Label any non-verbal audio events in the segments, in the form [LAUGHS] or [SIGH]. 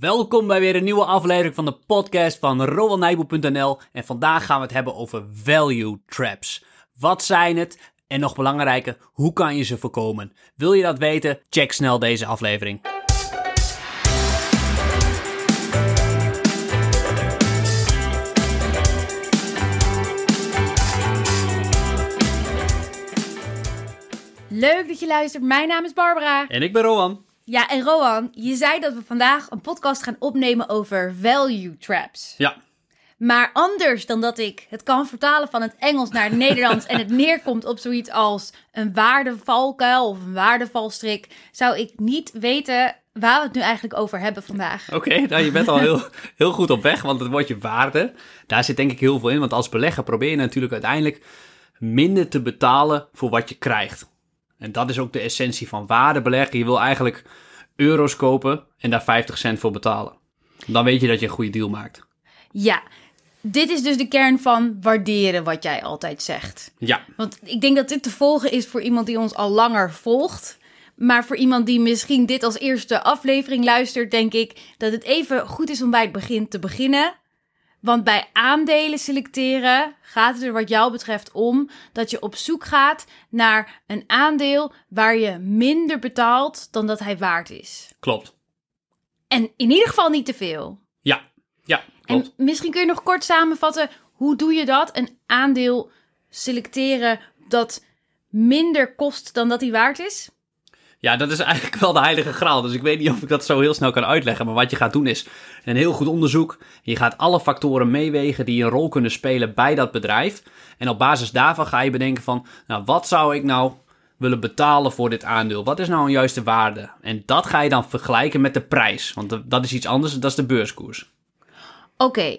Welkom bij weer een nieuwe aflevering van de podcast van RowanNijboel.nl en vandaag gaan we het hebben over value traps. Wat zijn het? En nog belangrijker, hoe kan je ze voorkomen? Wil je dat weten? Check snel deze aflevering. Leuk dat je luistert. Mijn naam is Barbara. En ik ben Rowan. Ja, en Rowan, je zei dat we vandaag een podcast gaan opnemen over value traps. Ja, Maar anders dan dat ik het kan vertalen van het Engels naar het [LAUGHS] Nederlands en het neerkomt op zoiets als een waardevalkuil of een waardevalstrik, zou ik niet weten waar we het nu eigenlijk over hebben vandaag. oké. nou, je bent al heel, heel goed op weg, want het woordje waarde, daar zit denk ik heel veel in. Want als belegger probeer je natuurlijk uiteindelijk minder te betalen voor wat je krijgt. En dat is ook de essentie van waarde beleggen. Je wil eigenlijk euro's kopen en daar 50 cent voor betalen. Dan weet je dat je een goede deal maakt. Ja, dit is dus de kern van waarderen wat jij altijd zegt. Ja, Want ik denk dat dit te volgen is voor iemand die ons al langer volgt. Maar voor iemand die misschien dit als eerste aflevering luistert, denk ik dat het even goed is om bij het begin te beginnen. Want bij aandelen selecteren gaat het er wat jou betreft om dat je op zoek gaat naar een aandeel waar je minder betaalt dan dat hij waard is. klopt. En in ieder geval niet te veel. Ja, ja, klopt. En misschien kun je nog kort samenvatten, hoe doe je dat? Een aandeel selecteren dat minder kost dan dat hij waard is? Ja, dat is [LAUGHS] eigenlijk wel de heilige graal. Dus ik weet niet of ik dat zo heel snel kan uitleggen. Maar wat je gaat doen is een heel goed onderzoek. Je gaat alle factoren meewegen die een rol kunnen spelen bij dat bedrijf. En op basis daarvan ga je bedenken van, nou, wat zou ik nou willen betalen voor dit aandeel? Wat is nou een juiste waarde? En dat ga je dan vergelijken met de prijs. Want dat is iets anders, dat is de beurskoers. Oké,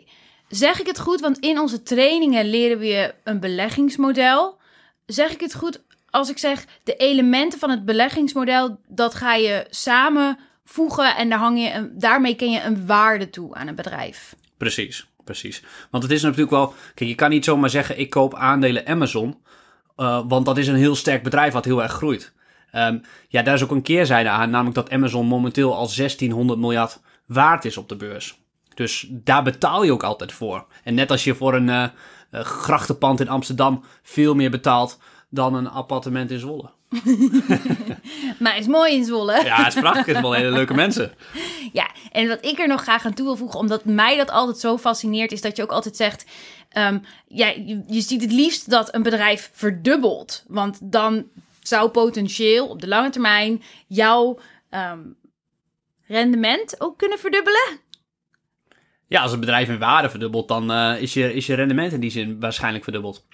zeg ik het goed? Want in onze trainingen leren we een beleggingsmodel. Zeg ik het goed als ik zeg de elementen van het beleggingsmodel, dat ga je samenvoegen en daar hang je een, daarmee ken je een waarde toe aan een bedrijf. Precies, precies. Want het is natuurlijk wel. Kijk, je kan niet zomaar zeggen: ik koop aandelen Amazon. eh, want dat is een heel sterk bedrijf wat heel erg groeit. Ehm, ja, daar is ook een keerzijde aan, namelijk dat Amazon momenteel al 1600 miljard waard is op de beurs. Dus daar betaal je ook altijd voor. En net als je voor een eh, eh, grachtenpand in Amsterdam veel meer betaalt dan een appartement in Zwolle. [LAUGHS] Maar is mooi in Zwolle. Ja, het is prachtig. Het is wel hele leuke mensen. [LAUGHS] Ja, en wat ik er nog graag aan toe wil voegen, omdat mij dat altijd zo fascineert, is dat je ook altijd zegt: ehm, ja, je, je ziet het liefst dat een bedrijf verdubbelt. Want dan zou potentieel op de lange termijn jouw ehm, rendement ook kunnen verdubbelen. Ja, als het bedrijf in waarde verdubbelt, dan eh, is, je, is je rendement in die zin waarschijnlijk verdubbeld.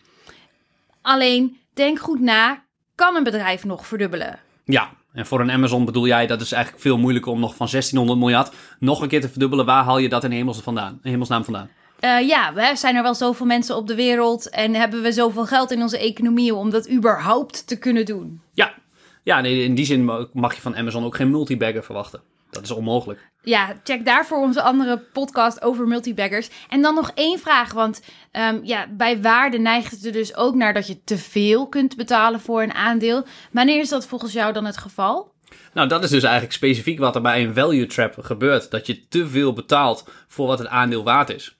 Alleen denk goed na: kan een bedrijf nog verdubbelen? Ja, en voor een Amazon bedoel jij dat is eigenlijk veel moeilijker om nog van 1600 miljard nog een keer te verdubbelen. Waar haal je dat in hemels vandaan, in hemelsnaam vandaan? Eh, ja, we zijn er wel zoveel mensen op de wereld en hebben we zoveel geld in onze economie om dat überhaupt te kunnen doen. Ja, ja nee, in die zin mag je van Amazon ook geen multibagger verwachten. Dat is onmogelijk. Ja, check daarvoor onze andere podcast over multibaggers. En dan nog één vraag, want ehm, ja, bij waarde neigt het er dus ook naar dat je te veel kunt betalen voor een aandeel. Wanneer is dat volgens jou dan het geval? Nou, dat is dus eigenlijk specifiek wat er bij een value trap gebeurt. Dat je te veel betaalt voor wat het aandeel waard is.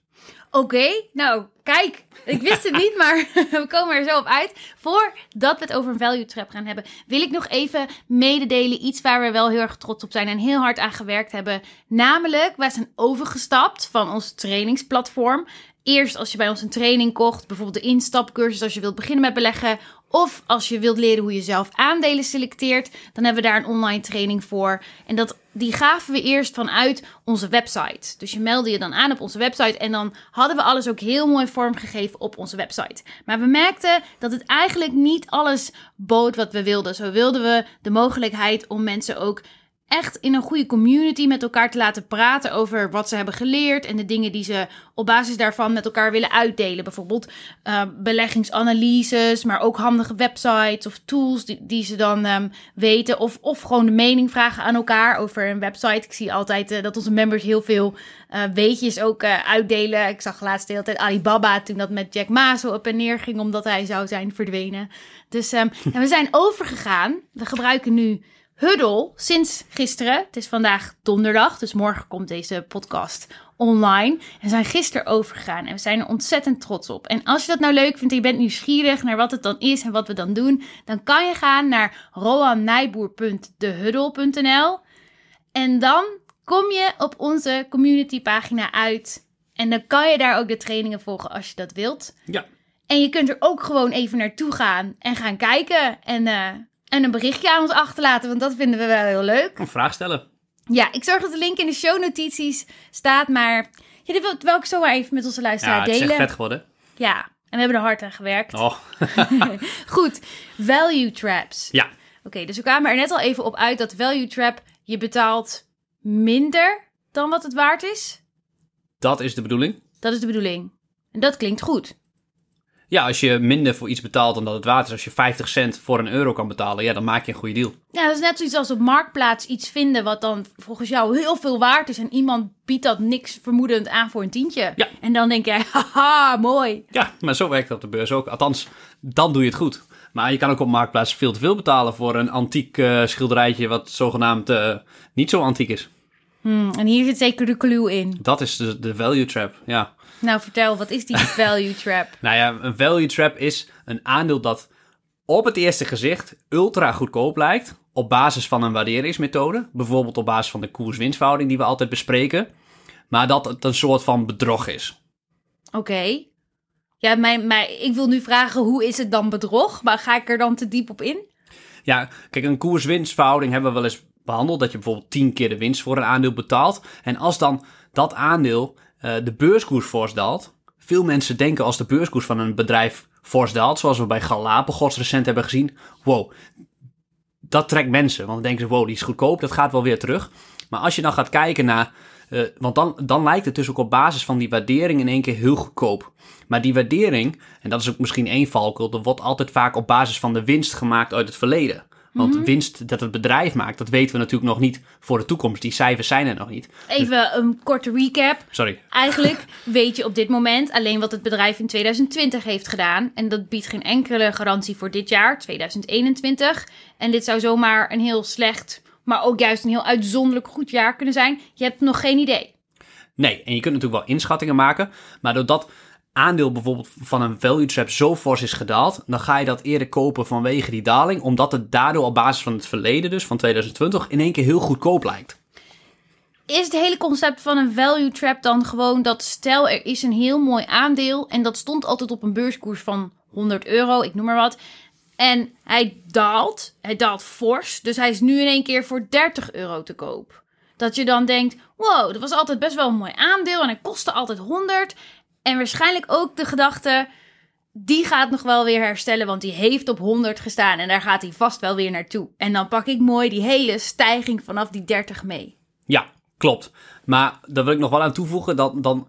Oké, nou kijk, ik wist het niet, maar [LAUGHS] we komen er zo op uit. Voordat we het over een value trap gaan hebben, wil ik nog even mededelen iets waar we wel heel erg trots op zijn en heel hard aan gewerkt hebben. Namelijk, wij zijn overgestapt van ons trainingsplatform. Eerst als je bij ons een training kocht, bijvoorbeeld de instapcursus als je wilt beginnen met beleggen. Of als je wilt leren hoe je zelf aandelen selecteert, dan hebben we daar een online training voor. En dat, die gaven we eerst vanuit onze website. Dus je meldde je dan aan op onze website en dan hadden we alles ook heel mooi vormgegeven op onze website. Maar we merkten dat het eigenlijk niet alles bood wat we wilden. Zo wilden we de mogelijkheid om mensen ook echt in een goede community met elkaar te laten praten over wat ze hebben geleerd en de dingen die ze op basis daarvan met elkaar willen uitdelen. Bijvoorbeeld uh, beleggingsanalyses, maar ook handige websites of tools die, die ze dan um, weten. Of, of gewoon de mening vragen aan elkaar over een website. Ik zie altijd uh, dat onze members heel veel uh, weetjes ook uitdelen. Ik zag laatst de hele tijd Alibaba toen dat met Jack Ma zo op en neer ging omdat hij zou zijn verdwenen. Dus [LAUGHS] um, ja, we zijn overgegaan. We gebruiken nu Huddle sinds gisteren, het is vandaag donderdag, dus morgen komt deze podcast online. En zijn gisteren overgegaan en we zijn er ontzettend trots op. En als je dat nou leuk vindt en je bent nieuwsgierig naar wat het dan is en wat we dan doen, dan kan je gaan naar roannijboer.dehuddle.nl en dan kom je op onze communitypagina uit. En dan kan je daar ook de trainingen volgen als je dat wilt. Ja. En je kunt er ook gewoon even naartoe gaan en gaan kijken. En, eh, en een berichtje aan ons achterlaten, want dat vinden we wel heel leuk. Een vraag stellen. Ja, ik zorg dat de link in de shownotities staat, maar ja, dit wil, wil ik zo maar even met onze luisteraar Ja, het is delen. vet geworden. Ja, en we hebben er hard aan gewerkt. Oh, [LAUGHS] [LAUGHS] Goed, value traps. ja. Oké, dus we kwamen er net al even op uit dat value trap je betaalt minder dan wat het waard is. Dat is de bedoeling. Dat is de bedoeling. En dat klinkt goed. Ja, als je minder voor iets betaalt dan dat het waard is, als je 50 cent voor een euro kan betalen, ja, dan maak je een goede deal. Ja, dat is net zoiets als op Marktplaats iets vinden wat dan volgens jou heel veel waard is. En iemand biedt dat niks vermoedend aan voor een tientje. Ja. En dan denk jij, [LAUGHS] haha, mooi. Ja, maar zo werkt het op de beurs ook. Althans, dan doe je het goed. Maar je kan ook op Marktplaats veel te veel betalen voor een antiek eh, schilderijtje wat zogenaamd eh, niet zo antiek is. Hmm, en hier zit zeker de clue in. Dat is de, de value trap, ja. Nou, vertel, wat is die [LAUGHS] value trap? Nou ja, een value trap is een aandeel dat op het eerste gezicht ultra goedkoop lijkt. Op basis van een waarderingsmethode. Bijvoorbeeld op basis van de koers-winstverhouding die we altijd bespreken. Maar dat het een soort van bedrog is. Oké. Ja, mijn, mijn, ik wil nu vragen, hoe is het dan bedrog? Maar ga ik er dan te diep op in? Ja, kijk, een koers-winstverhouding hebben we wel eens behandeld. Dat je bijvoorbeeld 10 keer de winst voor een aandeel betaalt. En als dan dat aandeel de beurskoers fors daalt. Veel mensen denken als de beurskoers van een bedrijf fors daalt. Zoals we bij Galapagos recent hebben gezien. Wow, dat trekt mensen. Want dan denken ze, wow, die is goedkoop. Dat gaat wel weer terug. Maar als je dan gaat kijken naar... eh, want dan, dan lijkt het dus ook op basis van die waardering in één keer heel goedkoop. Maar die waardering, en dat is ook misschien één valkuil, er wordt altijd vaak op basis van de winst gemaakt uit het verleden. Want de winst dat het bedrijf maakt, dat weten we natuurlijk nog niet voor de toekomst. Die cijfers zijn er nog niet. Even een korte recap. Sorry. Eigenlijk [LAUGHS] weet je op dit moment alleen wat het bedrijf in 2020 heeft gedaan. En dat biedt geen enkele garantie voor dit jaar, 2021. En dit zou zomaar een heel slecht, maar ook juist een heel uitzonderlijk goed jaar kunnen zijn. Je hebt nog geen idee. Nee, en je kunt natuurlijk wel inschattingen maken. Maar doordat aandeel bijvoorbeeld van een value trap zo fors is gedaald, dan ga je dat eerder kopen vanwege die daling. Omdat het daardoor op basis van het verleden, dus van 2020, in één keer heel goedkoop lijkt. Is het hele concept van een value trap dan gewoon dat stel er is een heel mooi aandeel en dat stond altijd op een beurskoers van 100 euro, ik noem maar wat. En hij daalt, hij daalt fors, dus hij is nu in één keer voor 30 euro te koop. Dat je dan denkt, wow, dat was altijd best wel een mooi aandeel en hij kostte altijd 100. En waarschijnlijk ook de gedachte, die gaat nog wel weer herstellen, want die heeft op 100 gestaan en daar gaat hij vast wel weer naartoe. En dan pak ik mooi die hele stijging vanaf die 30 mee. Ja, klopt. Maar daar wil ik nog wel aan toevoegen dat dan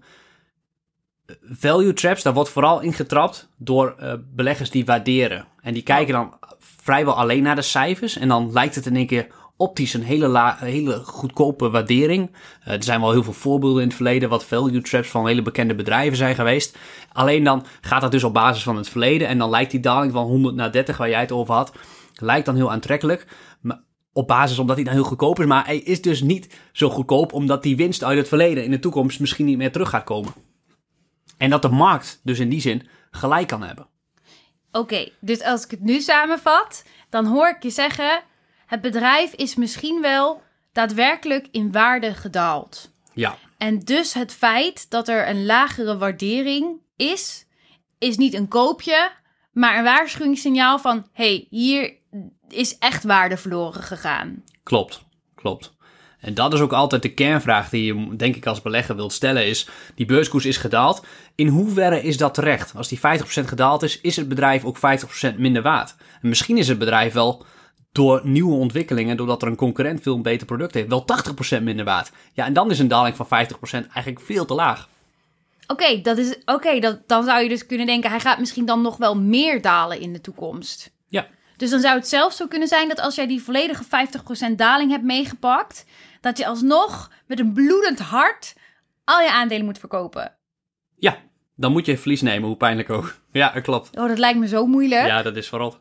value traps, daar wordt vooral ingetrapt door eh, beleggers die waarderen. En die kijken dan vrijwel alleen naar de cijfers. En dan lijkt het in één keer optisch een hele, la, hele goedkope waardering. Eh, er zijn wel heel veel voorbeelden in het verleden wat value traps van hele bekende bedrijven zijn geweest. Alleen dan gaat dat dus op basis van het verleden. En dan lijkt die daling van 100 naar 30 waar jij het over had, lijkt dan heel aantrekkelijk. Maar op basis omdat hij dan heel goedkoop is. Maar hij is dus niet zo goedkoop omdat die winst uit het verleden in de toekomst misschien niet meer terug gaat komen. En dat de markt dus in die zin gelijk kan hebben. Oké, dus als ik het nu samenvat, dan hoor ik je zeggen: het bedrijf is misschien wel daadwerkelijk in waarde gedaald. Ja, En dus het feit dat er een lagere waardering is, is niet een koopje, maar een waarschuwingssignaal van: hey, hier is echt waarde verloren gegaan. klopt. Klopt. En dat is ook altijd de kernvraag die je, denk ik, als belegger wilt stellen: is die beurskoers is gedaald. In hoeverre is dat terecht? Als die 50% gedaald is, is het bedrijf ook 50% minder waard. En misschien is het bedrijf wel door nieuwe ontwikkelingen, doordat er een concurrent veel een beter product heeft, wel 80% minder waard. Ja, en dan is een daling van 50% eigenlijk veel te laag. Oké, dat is oké. dat dan zou je dus kunnen denken: hij gaat misschien dan nog wel meer dalen in de toekomst. Ja, Dus dan zou het zelfs zo kunnen zijn dat als jij die volledige 50% daling hebt meegepakt, dat je alsnog met een bloedend hart al je aandelen moet verkopen. ja. Dan moet je verlies nemen, hoe pijnlijk ook. [LAUGHS] Ja, dat klopt. Oh, dat lijkt me zo moeilijk. Ja, dat is vooral.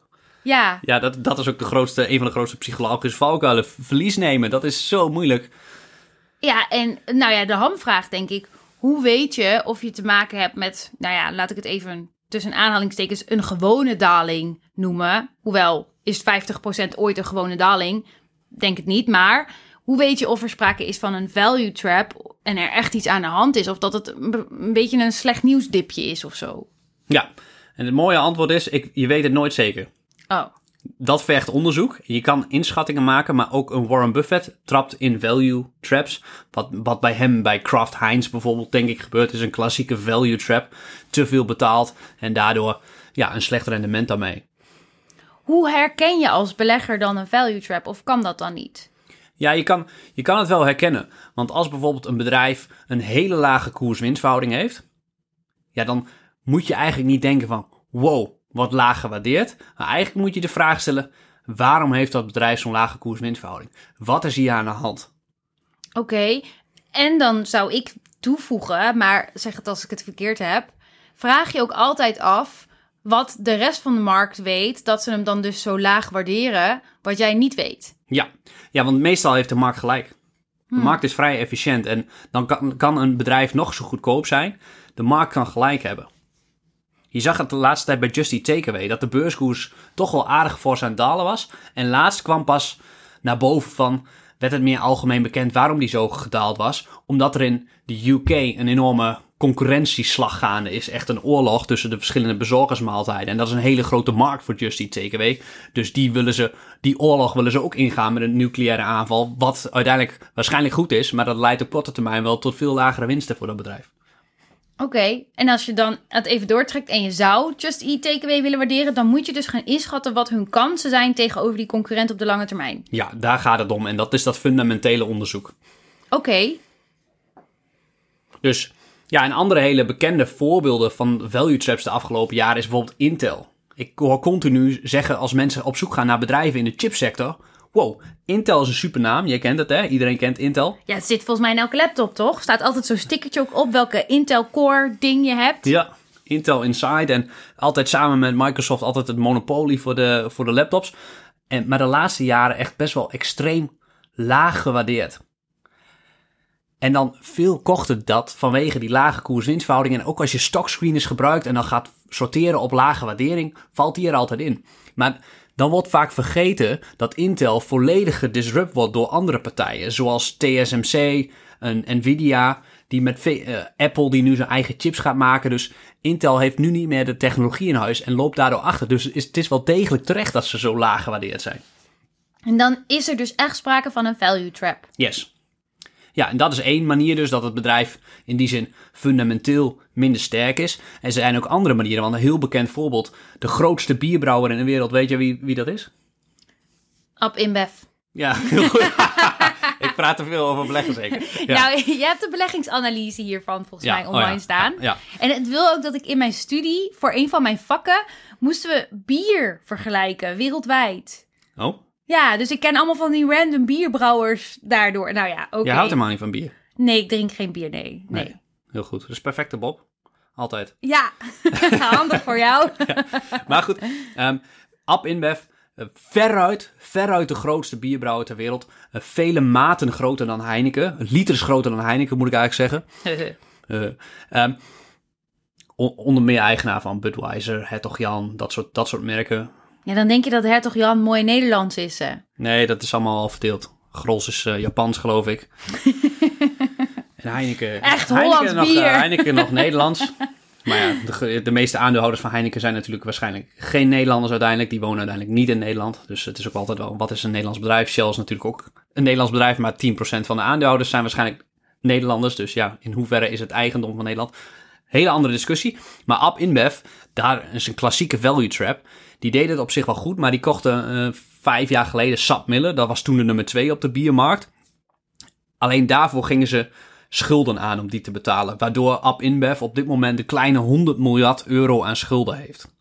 Ja, Ja, dat, dat is ook de grootste, een van de grootste psychologische valkuilen. Verlies nemen, dat is zo moeilijk. ja, en nou ja, de hamvraag denk ik. Hoe weet je of je te maken hebt met, nou ja, laat ik het even tussen aanhalingstekens, een gewone daling noemen. Hoewel, is 50% ooit een gewone daling? Denk het niet, maar hoe weet je of er sprake is van een value trap en er echt iets aan de hand is? Of dat het een beetje een slecht nieuwsdipje is of zo? Ja, en het mooie antwoord is, ik, je weet het nooit zeker. Oh, Dat vergt onderzoek. Je kan inschattingen maken, maar ook een Warren Buffett trapt in value traps. Wat, wat bij hem, bij Kraft Heinz bijvoorbeeld, denk ik gebeurt, is een klassieke value trap. Te veel betaald en daardoor ja, een slecht rendement daarmee. hoe herken je als belegger dan een value trap? Of kan dat dan niet? Ja, je kan, je kan het wel herkennen. Want als bijvoorbeeld een bedrijf een hele lage koers-winstverhouding heeft, ja, dan moet je eigenlijk niet denken van, wow, wat laag gewaardeerd. Maar eigenlijk moet je de vraag stellen, waarom heeft dat bedrijf zo'n lage koers-winstverhouding? Wat is hier aan de hand? Oké, en dan zou ik toevoegen, maar zeg het als ik het verkeerd heb. Vraag je ook altijd af wat de rest van de markt weet, dat ze hem dan dus zo laag waarderen, wat jij niet weet. Ja, ja want meestal heeft de markt gelijk. De markt is vrij efficiënt en dan kan, kan een bedrijf nog zo goedkoop zijn. De markt kan gelijk hebben. Je zag het de laatste tijd bij Just Eat Takeaway, dat de beurskoers toch wel aardig aan het dalen was. En laatst kwam pas naar boven van, werd het meer algemeen bekend waarom die zo gedaald was. Omdat er in de UK een enorme concurrentieslag gaande is. Echt een oorlog tussen de verschillende bezorgersmaaltijden. En dat is een hele grote markt voor Just Eat Takeaway. Dus die, willen ze, die oorlog willen ze ook ingaan met een nucleaire aanval. Wat uiteindelijk waarschijnlijk goed is, maar dat leidt op korte termijn wel tot veel lagere winsten voor dat bedrijf. Oké, en als je dan het even doortrekt en je zou Just Eat Takeaway willen waarderen, dan moet je dus gaan inschatten wat hun kansen zijn tegenover die concurrent op de lange termijn. Ja, daar gaat het om. En dat is dat fundamentele onderzoek. Oké, Dus ja, en andere hele bekende voorbeelden van value traps de afgelopen jaren is bijvoorbeeld Intel. Ik hoor continu zeggen als mensen op zoek gaan naar bedrijven in de chipsector. Wow, Intel is een supernaam. Je kent het hè? Iedereen kent Intel. ja, het zit volgens mij in elke laptop, toch? Staat altijd zo'n stickertje ook op welke Intel Core ding je hebt. Ja, Intel Inside. En altijd samen met Microsoft altijd het monopolie voor de, voor de laptops. En, maar de laatste jaren echt best wel extreem laag gewaardeerd. En dan veel kochten dat vanwege die lage koers-winstverhouding. En ook als je stockscreeners gebruikt en dan gaat sorteren op lage waardering, valt die er altijd in. Maar dan wordt vaak vergeten dat Intel volledig gedisrupt wordt door andere partijen. Zoals TSMC, en Nvidia, die met eh, Apple die nu zijn eigen chips gaat maken. Dus Intel heeft nu niet meer de technologie in huis en loopt daardoor achter. Dus is, het is wel degelijk terecht dat ze zo laag gewaardeerd zijn. En dan is er dus echt sprake van een value trap. Yes. Ja, en dat is één manier dus dat het bedrijf in die zin fundamenteel minder sterk is. En er zijn ook andere manieren, want een heel bekend voorbeeld. De grootste bierbrouwer in de wereld, weet je wie, wie dat is? Ab InBev. Ja, heel goed. [LAUGHS] Ik praat te veel over beleggen zeker. [LAUGHS] Ja. Nou, [LAUGHS] je hebt de beleggingsanalyse hiervan volgens Ja, mij oh online ja, staan. Ja, En het wil ook dat ik in mijn studie, voor een van mijn vakken, moesten we bier vergelijken, wereldwijd. Oh, Ja, dus ik ken allemaal van die random bierbrouwers daardoor. Nou ja, oké. je houdt helemaal niet van bier. Nee, ik drink geen bier, nee. nee. Nee. Heel goed. Dus perfecte Bob. Altijd. Ja, [LAUGHS] handig voor jou. [LAUGHS] Maar goed, ehm Ab InBev, eh, veruit, veruit de grootste bierbrouwer ter wereld. Eh, vele maten groter dan Heineken. Liters groter dan Heineken, moet ik eigenlijk zeggen. [LAUGHS] Eh, ehm, onder meer eigenaar van Budweiser, Hertog Jan, dat soort, dat soort merken. Ja, dan denk je dat Hertog Jan mooi Nederlands is. Hè? Nee, dat is allemaal al verdeeld. Grols is eh, Japans, geloof ik. [LAUGHS] en Heineken... Echt Heineken Hollands nog, eh, bier. Heineken nog [LAUGHS] Nederlands. Maar ja, de, de meeste aandeelhouders van Heineken zijn natuurlijk waarschijnlijk geen Nederlanders uiteindelijk. Die wonen uiteindelijk niet in Nederland. Dus het is ook altijd wel, wat is een Nederlands bedrijf? Shell is natuurlijk ook een Nederlands bedrijf, maar 10% van de aandeelhouders zijn waarschijnlijk Nederlanders. Dus ja, in hoeverre is het eigendom van Nederland? Hele andere discussie. Maar Ab InBev, daar is een klassieke value trap. Die deed het op zich wel goed, maar die kochten eh, vijf jaar geleden Sap Miller. Dat was toen de nummer twee op de biermarkt. Alleen daarvoor gingen ze schulden aan om die te betalen. Waardoor Ab InBev op dit moment een kleine 100 miljard euro aan schulden heeft.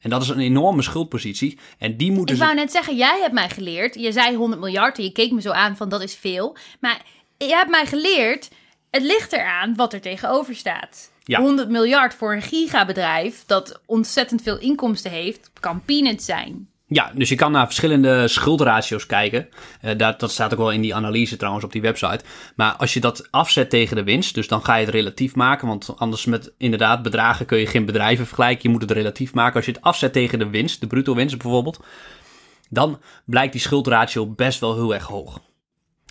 En dat is een enorme schuldpositie. En die moeten Ik ze... wou net zeggen, jij hebt mij geleerd. Je zei 100 miljard en je keek me zo aan van dat is veel. Maar je hebt mij geleerd, het ligt eraan wat er tegenover staat. Ja. 100 miljard voor een gigabedrijf dat ontzettend veel inkomsten heeft, kan peanuts zijn. Ja, dus je kan naar verschillende schuldratio's kijken. Uh, dat, dat staat ook wel in die analyse trouwens op die website. Maar als je dat afzet tegen de winst, dus dan ga je het relatief maken. Want anders met inderdaad bedragen kun je geen bedrijven vergelijken. Je moet het relatief maken. Als je het afzet tegen de winst, de bruto winst bijvoorbeeld, dan blijkt die schuldratio best wel heel erg hoog.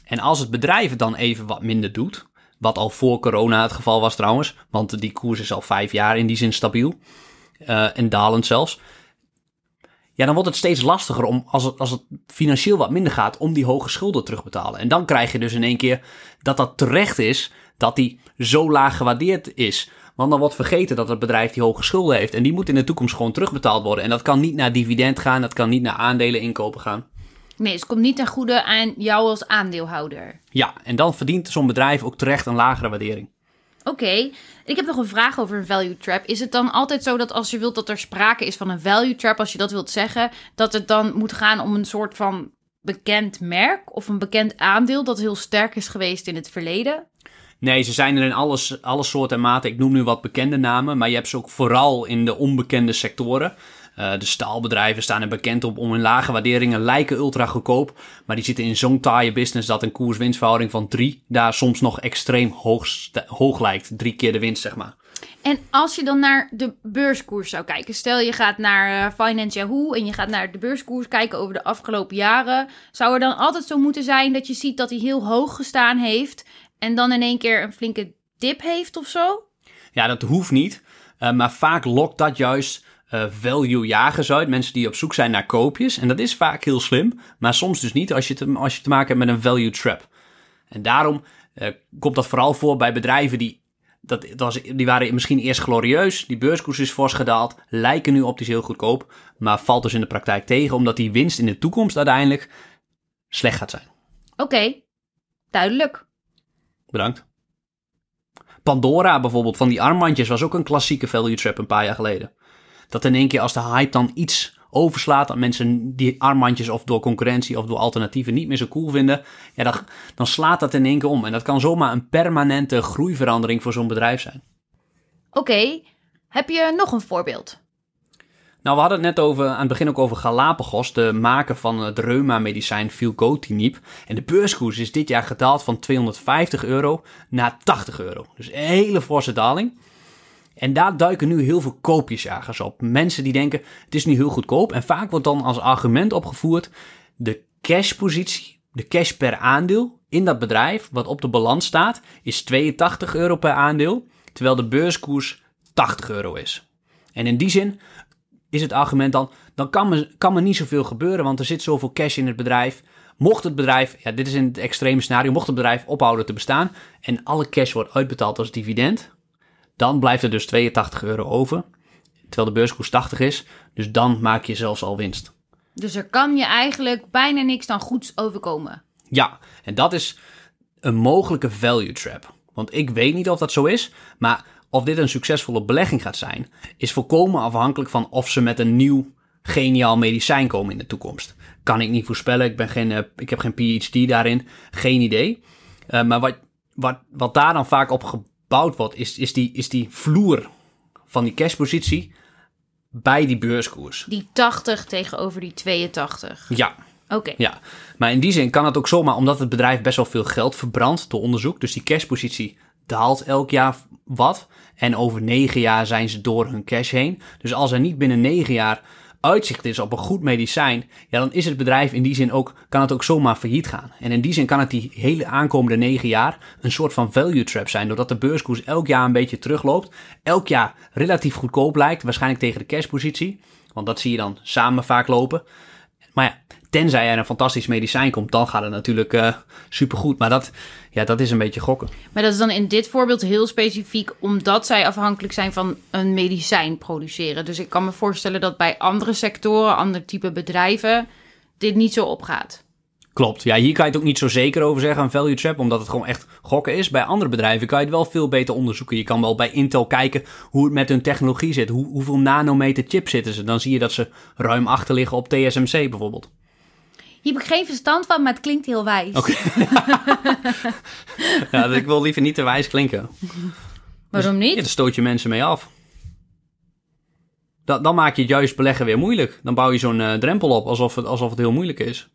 En als het bedrijf het dan even wat minder doet, wat al voor corona het geval was trouwens, want die koers is al vijf jaar in die zin stabiel uh, en dalend zelfs ja, dan wordt het steeds lastiger om, als het, als het financieel wat minder gaat, om die hoge schulden terug te betalen. En dan krijg je dus in één keer dat dat terecht is, dat die zo laag gewaardeerd is. Want dan wordt vergeten dat het bedrijf die hoge schulden heeft. En die moet in de toekomst gewoon terugbetaald worden. En dat kan niet naar dividend gaan, dat kan niet naar aandelen inkopen gaan. Nee, het komt niet ten goede aan jou als aandeelhouder. Ja, en dan verdient zo'n bedrijf ook terecht een lagere waardering. Oké, ik heb nog een vraag over een value trap. Is het dan altijd zo dat als je wilt dat er sprake is van een value trap, als je dat wilt zeggen, dat het dan moet gaan om een soort van bekend merk of een bekend aandeel dat heel sterk is geweest in het verleden? Nee, ze zijn er in alles, alle soorten en maten. Ik noem nu wat bekende namen, maar je hebt ze ook vooral in de onbekende sectoren. Uh, de staalbedrijven staan er bekend op om hun lage waarderingen lijken ultra goedkoop. Maar die zitten in zo'n taaie business dat een koers-winstverhouding van 3 daar soms nog extreem hoog, hoog lijkt. Drie keer de winst, zeg maar. En als je dan naar de beurskoers zou kijken, stel je gaat naar uh, Finance Yahoo en je gaat naar de beurskoers kijken over de afgelopen jaren, zou er dan altijd zo moeten zijn dat je ziet dat hij heel hoog gestaan heeft en dan in één keer een flinke dip heeft of zo? Ja, dat hoeft niet. Uh, maar vaak lokt dat juist uh, value jagers uit. Mensen die op zoek zijn naar koopjes. En dat is vaak heel slim, maar soms dus niet als je te, als je te maken hebt met een value trap. En daarom uh, komt dat vooral voor bij bedrijven die, dat, dat was, die waren misschien eerst glorieus. Die beurskoers is fors gedaald, lijken nu optisch heel goedkoop, maar valt dus in de praktijk tegen omdat die winst in de toekomst uiteindelijk slecht gaat zijn. Oké, okay, duidelijk. Bedankt. Pandora bijvoorbeeld van die armbandjes was ook een klassieke value trap een paar jaar geleden dat in één keer als de hype dan iets overslaat, dat mensen die armbandjes of door concurrentie of door alternatieven niet meer zo cool vinden, ja, dan, dan slaat dat in één keer om. En dat kan zomaar een permanente groeiverandering voor zo'n bedrijf zijn. Oké, heb je nog een voorbeeld? Nou, we hadden het net over, aan het begin ook over Galapagos, de maker van het reuma-medicijn Filgotinib. En de beurskoers is dit jaar gedaald van 250 euro naar 80 euro. Dus een hele forse daling. En daar duiken nu heel veel koopjesjagers op. Mensen die denken, het is nu heel goedkoop. En vaak wordt dan als argument opgevoerd de cashpositie, de cash per aandeel in dat bedrijf, wat op de balans staat, is 82 euro per aandeel, terwijl de beurskoers 80 euro is. En in die zin is het argument dan, dan kan me, kan me niet zoveel gebeuren, want er zit zoveel cash in het bedrijf. Mocht het bedrijf, ja, dit is in het extreme scenario, mocht het bedrijf ophouden te bestaan en alle cash wordt uitbetaald als dividend, dan blijft er dus 82 euro over, terwijl de beurskoers 80 is. Dus dan maak je zelfs al winst. Dus er kan je eigenlijk bijna niks dan goeds overkomen. Ja, en dat is een mogelijke value trap. Want ik weet niet of dat zo is, maar of dit een succesvolle belegging gaat zijn, is volkomen afhankelijk van of ze met een nieuw geniaal medicijn komen in de toekomst. Kan ik niet voorspellen, ik, ben geen, uh, ik heb geen PhD daarin, geen idee. Uh, maar wat, wat, wat daar dan vaak op wordt, is, is, die, is die vloer van die cashpositie bij die beurskoers. Die 80 tegenover die 82. Ja. Oké. Ja, maar in die zin kan het ook zomaar, omdat het bedrijf best wel veel geld verbrandt door onderzoek. Dus die cashpositie daalt elk jaar wat. En over negen jaar zijn ze door hun cash heen. Dus als er niet binnen negen jaar uitzicht is op een goed medicijn, ja, dan is het bedrijf in die zin ook, kan het ook zomaar failliet gaan. En in die zin kan het die hele aankomende negen jaar een soort van value trap zijn, doordat de beurskoers elk jaar een beetje terugloopt, elk jaar relatief goedkoop lijkt, waarschijnlijk tegen de cashpositie, want dat zie je dan samen vaak lopen. Maar ja, tenzij er een fantastisch medicijn komt, dan gaat het natuurlijk uh, supergoed. Maar dat, ja, dat is een beetje gokken. Maar dat is dan in dit voorbeeld heel specifiek omdat zij afhankelijk zijn van een medicijn produceren. Dus ik kan me voorstellen dat bij andere sectoren, andere type bedrijven, dit niet zo opgaat. Klopt. Ja, hier kan je het ook niet zo zeker over zeggen, een value trap, omdat het gewoon echt gokken is. Bij andere bedrijven kan je het wel veel beter onderzoeken. Je kan wel bij Intel kijken hoe het met hun technologie zit. Hoe, hoeveel nanometer chip zitten ze? Dan zie je dat ze ruim achter liggen op TSMC bijvoorbeeld. Hier heb ik geen verstand van, maar het klinkt heel wijs. Oké. [LAUGHS] ja, ik wil liever niet te wijs klinken. Waarom niet? Ja, dan stoot je mensen mee af. Da- dan maak je het juist beleggen weer moeilijk. Dan bouw je zo'n eh, drempel op alsof het, alsof het heel moeilijk is.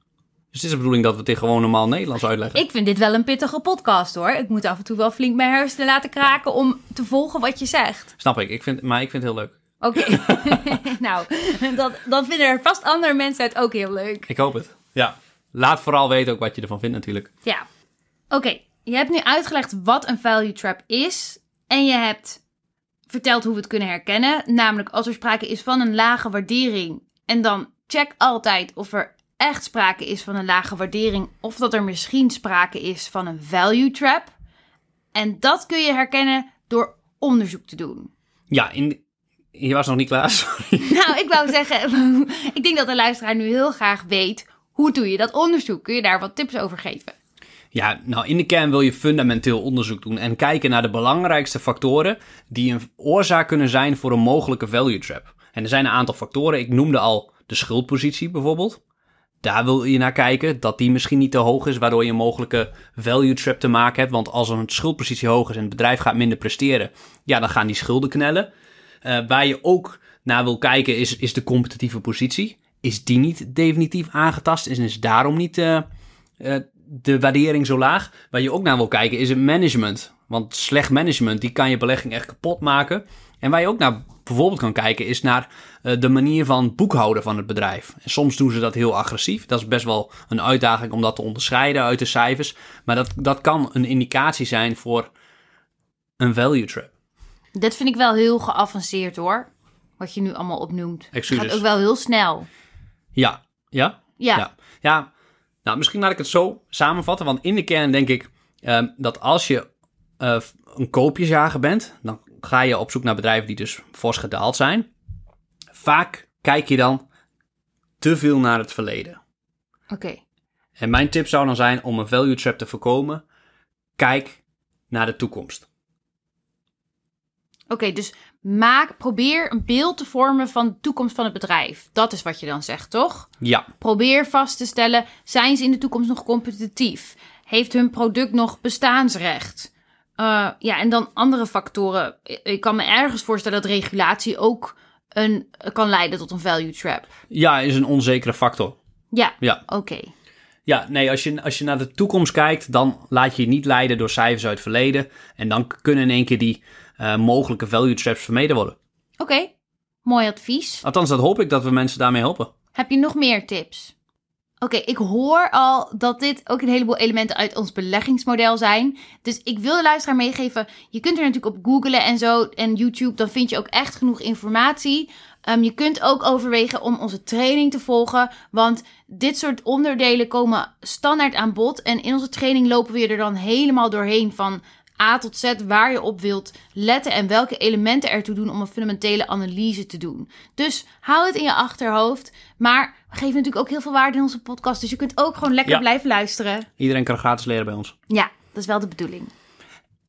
Dus het is de bedoeling dat we in gewoon normaal Nederlands uitleggen. Ik vind dit wel een pittige podcast hoor. Ik moet af en toe wel flink mijn hersenen laten kraken om te volgen wat je zegt. Snap ik, ik vind, maar ik vind het heel leuk. Oké, [LAUGHS] nou, [LAUGHS] dat, dan vinden er vast andere mensen het ook heel leuk. Ik hoop het. Ja. Laat vooral weten ook wat je ervan vindt natuurlijk. Ja. Oké, je hebt nu uitgelegd wat een value trap is. En je hebt verteld hoe we het kunnen herkennen. Namelijk als er sprake is van een lage waardering. En dan check altijd of er echt sprake is van een lage waardering. Of dat er misschien sprake is van een value trap. En dat kun je herkennen door onderzoek te doen. Ja, in, je was nog niet klaar. [LAUGHS] sorry. Nou, ik wou zeggen, [LAUGHS] ik denk dat de luisteraar nu heel graag weet. Hoe doe je dat onderzoek? Kun je daar wat tips over geven? Ja, nou in de kern wil je fundamenteel onderzoek doen en kijken naar de belangrijkste factoren die een oorzaak kunnen zijn voor een mogelijke value trap. En er zijn een aantal factoren. Ik noemde al de schuldpositie bijvoorbeeld. Daar wil je naar kijken, dat die misschien niet te hoog is, waardoor je een mogelijke value trap te maken hebt. Want als een schuldpositie hoog is en het bedrijf gaat minder presteren, ja, dan gaan die schulden knellen. Eh, waar je ook naar wil kijken is, is de competitieve positie. Is die niet definitief aangetast en is daarom niet eh, eh, de waardering zo laag? Waar je ook naar wil kijken is het management. Want slecht management, die kan je belegging echt kapot maken. En waar je ook naar bijvoorbeeld kan kijken is naar eh, de manier van boekhouden van het bedrijf. En soms doen ze dat heel agressief. Dat is best wel een uitdaging om dat te onderscheiden uit de cijfers. Maar dat, dat kan een indicatie zijn voor een value trap. Dit vind ik wel heel geavanceerd hoor. Wat je nu allemaal opnoemt. Het Excuses. gaat ook wel heel snel. Ja, ja, Ja. Ja. Ja, nou misschien laat ik het zo samenvatten. Want in de kern denk ik ehm, dat als je eh, een koopjesjager bent, dan ga je op zoek naar bedrijven die dus fors gedaald zijn. Vaak kijk je dan te veel naar het verleden. Oké. En mijn tip zou dan zijn om een value trap te voorkomen, kijk naar de toekomst. Oké, dus maak, probeer een beeld te vormen van de toekomst van het bedrijf. Dat is wat je dan zegt, toch? Ja, Probeer vast te stellen, zijn ze in de toekomst nog competitief? Heeft hun product nog bestaansrecht? Eh, ja, en dan andere factoren. Ik- Ik kan me ergens voorstellen dat regulatie ook een, kan leiden tot een value trap. ja is een onzekere factor. Ja, Ja. oké. Ja, nee, als je, als je naar de toekomst kijkt, dan laat je je niet leiden door cijfers uit het verleden. En dan kunnen in één keer die eh, mogelijke value traps vermeden worden. Oké, mooi advies. Althans, dat hoop ik dat we mensen daarmee helpen. Heb je nog meer tips? Oké, ik hoor al dat dit ook een heleboel elementen uit ons beleggingsmodel zijn. Dus ik wil de luisteraar meegeven, je kunt er natuurlijk op googlen en zo en YouTube, dan vind je ook echt genoeg informatie. Ehm, je kunt ook overwegen om onze training te volgen, want dit soort onderdelen komen standaard aan bod. En in onze training lopen we je er dan helemaal doorheen van A tot Z waar je op wilt letten en welke elementen ertoe doen om een fundamentele analyse te doen. Dus hou het in je achterhoofd. Maar we geven natuurlijk ook heel veel waarde in onze podcast. Dus je kunt ook gewoon lekker Ja. blijven luisteren. Iedereen kan gratis leren bij ons. Ja, dat is wel de bedoeling.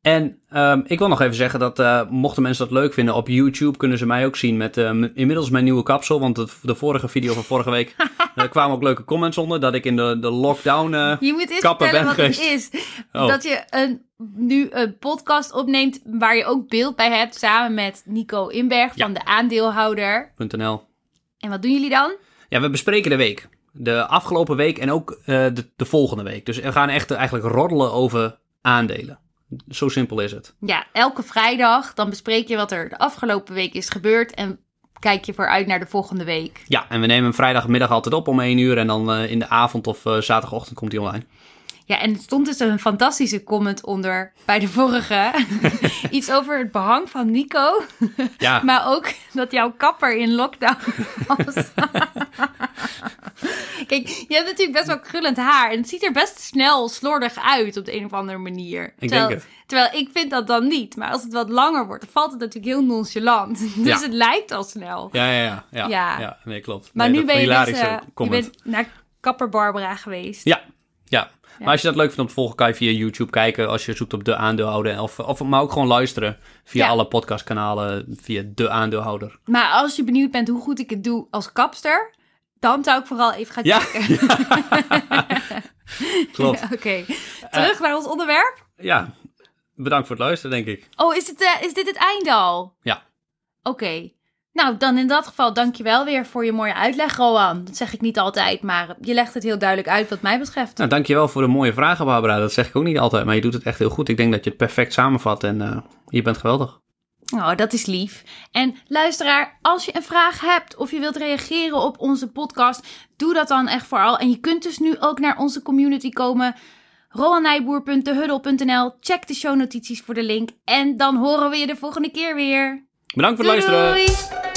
En ehm, ik wil nog even zeggen dat eh, mochten mensen dat leuk vinden, op YouTube kunnen ze mij ook zien met eh, m- inmiddels mijn nieuwe kapsel. Want het- de vorige video van vorige week [LAUGHS] er kwamen ook leuke comments onder dat ik in de, de lockdown... eh, Je moet eens Kapper vertellen ben wat het is. Oh. Dat je een, nu een podcast opneemt waar je ook beeld bij hebt. Samen met Nico Inberg van de aandeelhouder. .nl. En wat doen jullie dan? Ja, we bespreken de week. De afgelopen week en ook eh, de, de volgende week. Dus we gaan echt eigenlijk roddelen over aandelen. Zo simpel is het. Ja, elke vrijdag dan bespreek je wat er de afgelopen week is gebeurd. En kijk je vooruit naar de volgende week. Ja, en we nemen hem vrijdagmiddag altijd op om 1 uur. En dan eh, in de avond of eh, zaterdagochtend komt hij online. Ja, en er stond dus een fantastische comment onder bij de vorige. [LAUGHS] Iets over het behang van Nico. Ja, [LAUGHS] Maar ook dat jouw kapper in lockdown was. [LAUGHS] Kijk, je hebt natuurlijk best wel krullend haar. En het ziet er best snel slordig uit op de een of andere manier. Ik terwijl, denk het. Terwijl ik vind dat dan niet. Maar als het wat langer wordt, dan valt het natuurlijk heel nonchalant. [LAUGHS] Dus Ja. het lijkt al snel. ja, ja, ja. Ja, Ja. ja. nee, klopt. Maar Nee, nu ben je dus je bent naar kapper Barbara geweest. Ja, ja. Maar als je dat leuk vindt om te volgen, kan je via YouTube kijken. Als je zoekt op de aandeelhouder. Of, of maar ook gewoon luisteren via Ja. alle podcastkanalen. Via de aandeelhouder. Maar als je benieuwd bent hoe goed ik het doe als kapster... dan zou ik vooral even gaan Ja. kijken. [LAUGHS] [LAUGHS] Klopt. Oké, terug naar ons onderwerp. Ja, bedankt voor het luisteren, denk ik. Oh, is, het, eh, is dit het einde al? Ja. Oké. Nou, dan in dat geval dankjewel weer voor je mooie uitleg, Roan. Dat zeg ik niet altijd, maar je legt het heel duidelijk uit wat mij betreft. Nou, dankjewel voor de mooie vragen, Barbara. Dat zeg ik ook niet altijd, maar je doet het echt heel goed. Ik denk dat je het perfect samenvat en uh, je bent geweldig. Oh, dat is lief. En luisteraar, als je een vraag hebt of je wilt reageren op onze podcast, doe dat dan echt vooral. En je kunt dus nu ook naar onze community komen. roannijboer.dehuddle.nl. Check de shownotities voor de link. En dan horen we je de volgende keer weer. Bedankt voor het doei, luisteren. Doei.